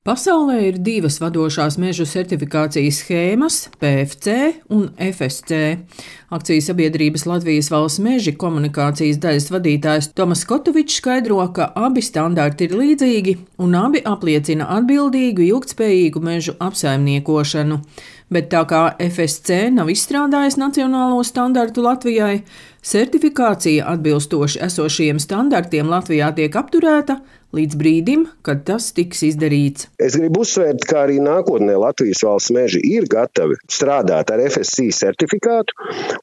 Pasaulē ir divas vadošās mežu certifikācijas schēmas - PFC un FSC. Akcijas sabiedrības Latvijas valsts meži komunikācijas daļas vadītājs Tomas Kotovičs skaidro, ka abi standarti ir līdzīgi un abi apliecina atbildīgu, ilgtspējīgu mežu apsaimniekošanu. Bet tā kā FSC nav izstrādājis nacionālo standartu Latvijai, certifikācija atbilstoši esošajiem standartiem Latvijā tiek apturēta līdz brīdim, kad tas tiks izdarīts. Es gribu uzsvērt, ka arī nākotnē Latvijas valsts meži ir gatavi strādāt ar FSC certifikātu,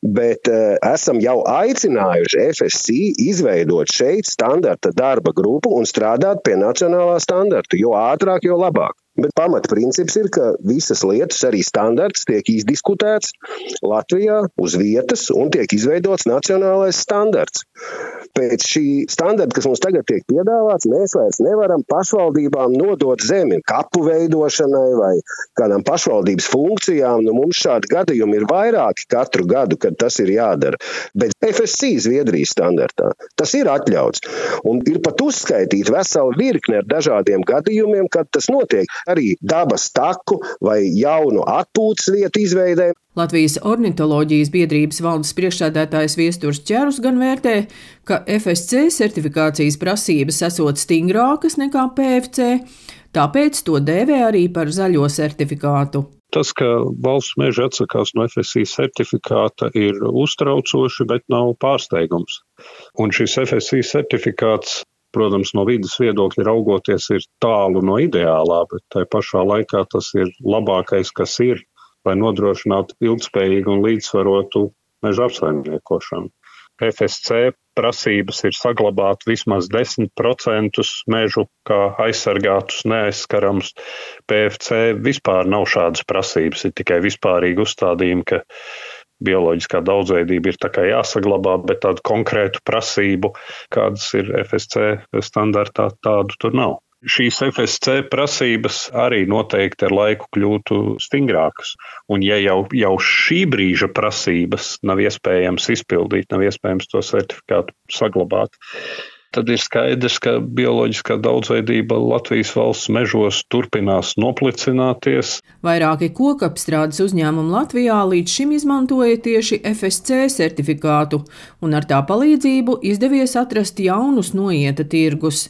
bet uh, esam jau aicinājuši FSC izveidot šeit standarta darba grupu un strādāt pie nacionālā standarta, jo ātrāk, jo labāk. Bet pamatprincips ir, ka visas lietas, arī standarts, tiek izdiskutēts Latvijā uz vietas un tiek izveidots nacionālais standarts pēc šī standarta, kas mums tagad tiek piedāvāts, mēs vairs nevaram pašvaldībām nodot zemi kapu veidošanai vai kādām pašvaldības funkcijām. Nu, mums šādi gadījumi ir vairāki katru gadu, kad tas ir jādara. Bet FSC Zviedrijas standartā tas ir atļauts. Un ir pat uzskaitīta vesela virkne ar dažādiem gadījumiem, kad tas notiek. Arī dabas taku vai jaunu atpūtas vietu izveidē. Latvijas ornitoloģijas biedrības valdes priekšsēdētājs Viesturs Čerus gan vērtē, ka FSC certifikācijas prasības esot stingrākas nekā PFC, tāpēc to dēvē arī par zaļo certifikātu. Tas, ka valsts meža atsakās no FSC certifikāta, ir uztraucoši, bet nav pārsteigums. Un šis FSC certifikāts protams, no vidas viedokļa raugoties, ir tālu no ideālā, bet tai pašā laikā tas ir labākais, kas ir lai nodrošinātu ilgspējīgu un līdzsvarotu meža apsaimniekošanu. FSC prasības ir saglabāt vismaz 10% mežu kā aizsargātus, neaizskaramus. PFC vispār nav šādas prasības, ir tikai vispārīgi uzstādījumi, ka bioloģiskā daudzveidība ir jāsaglabā, bet tādu konkrētu prasību, kādas ir FSC standartā, tādu tur nav. Šīs FSC prasības arī noteikti ar laiku kļūtu stingrākas. Un, ja jau, jau šī brīža prasības nav iespējams izpildīt, nav iespējams to certifikātu saglabāt, tad ir skaidrs, ka bioloģiskā daudzveidība Latvijas valsts mežos turpinās noplicināties. Vairāki kokapstrādes uzņēmumi Latvijā līdz šim izmantoja tieši FSC certifikātu, un ar tā palīdzību izdevies atrast jaunus noieta tirgus.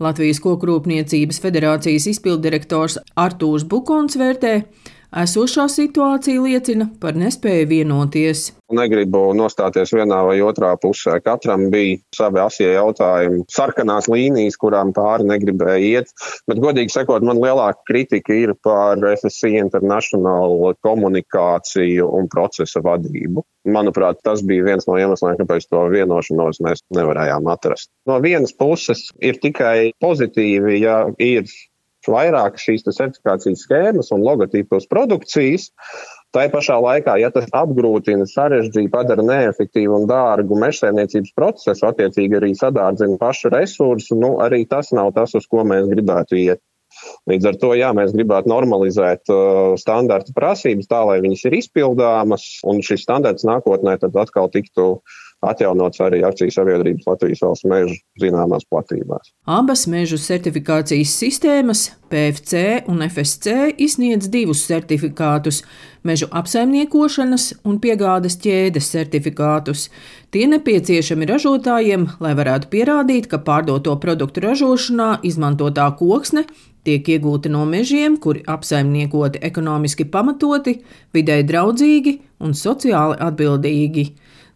Latvijas Kokrūpniecības federācijas izpildirektors Artūrs Bukons vērtē, Esošā situācija liecina par nespēju vienoties. Negribu nostāties vienā vai otrā pusē. Katram bija savi asie jautājumi, sarkanās līnijas, kurām pāri negribēja iet. Bet, godīgi sakot, man lielāka kritika ir par FSC International komunikāciju un procesa vadību. Manuprāt, tas bija viens no iemesliem, kāpēc to vienošanos mēs nevarējām atrast. No vienas puses ir tikai pozitīvi, ja ir vairāk šīs certifikācijas schēmas un logotipus produkcijas. Tā pašā laikā, ja tas apgrūtina, sarežģīja, padara neefektīvu un dārgu mežsaimniecības procesu, attiecīgi arī sadārdzina pašu resursu, nu, arī tas nav tas, uz ko mēs gribētu iet. Līdz ar to jā, mēs gribētu normalizēt uh, standarta prasības tā, lai viņas ir izpildāmas, un šis standarts nākotnē tad atkal tiktu uh, atjaunots arī akciju sabiedrības Latvijas valsts mežu zināmās platībās. Abas mežu certifikācijas sistēmas, PFC un FSC, izsniedz divus certifikātus - mežu apsaimniekošanas un piegādes ķēdes certifikātus. Tie nepieciešami ražotājiem, lai varētu pierādīt, ka pārdoto produktu ražošanā izmantotā koksne tiek iegūta no mežiem, kuri apsaimniekoti ekonomiski pamatoti, vidē draudzīgi un sociāli atbildīgi.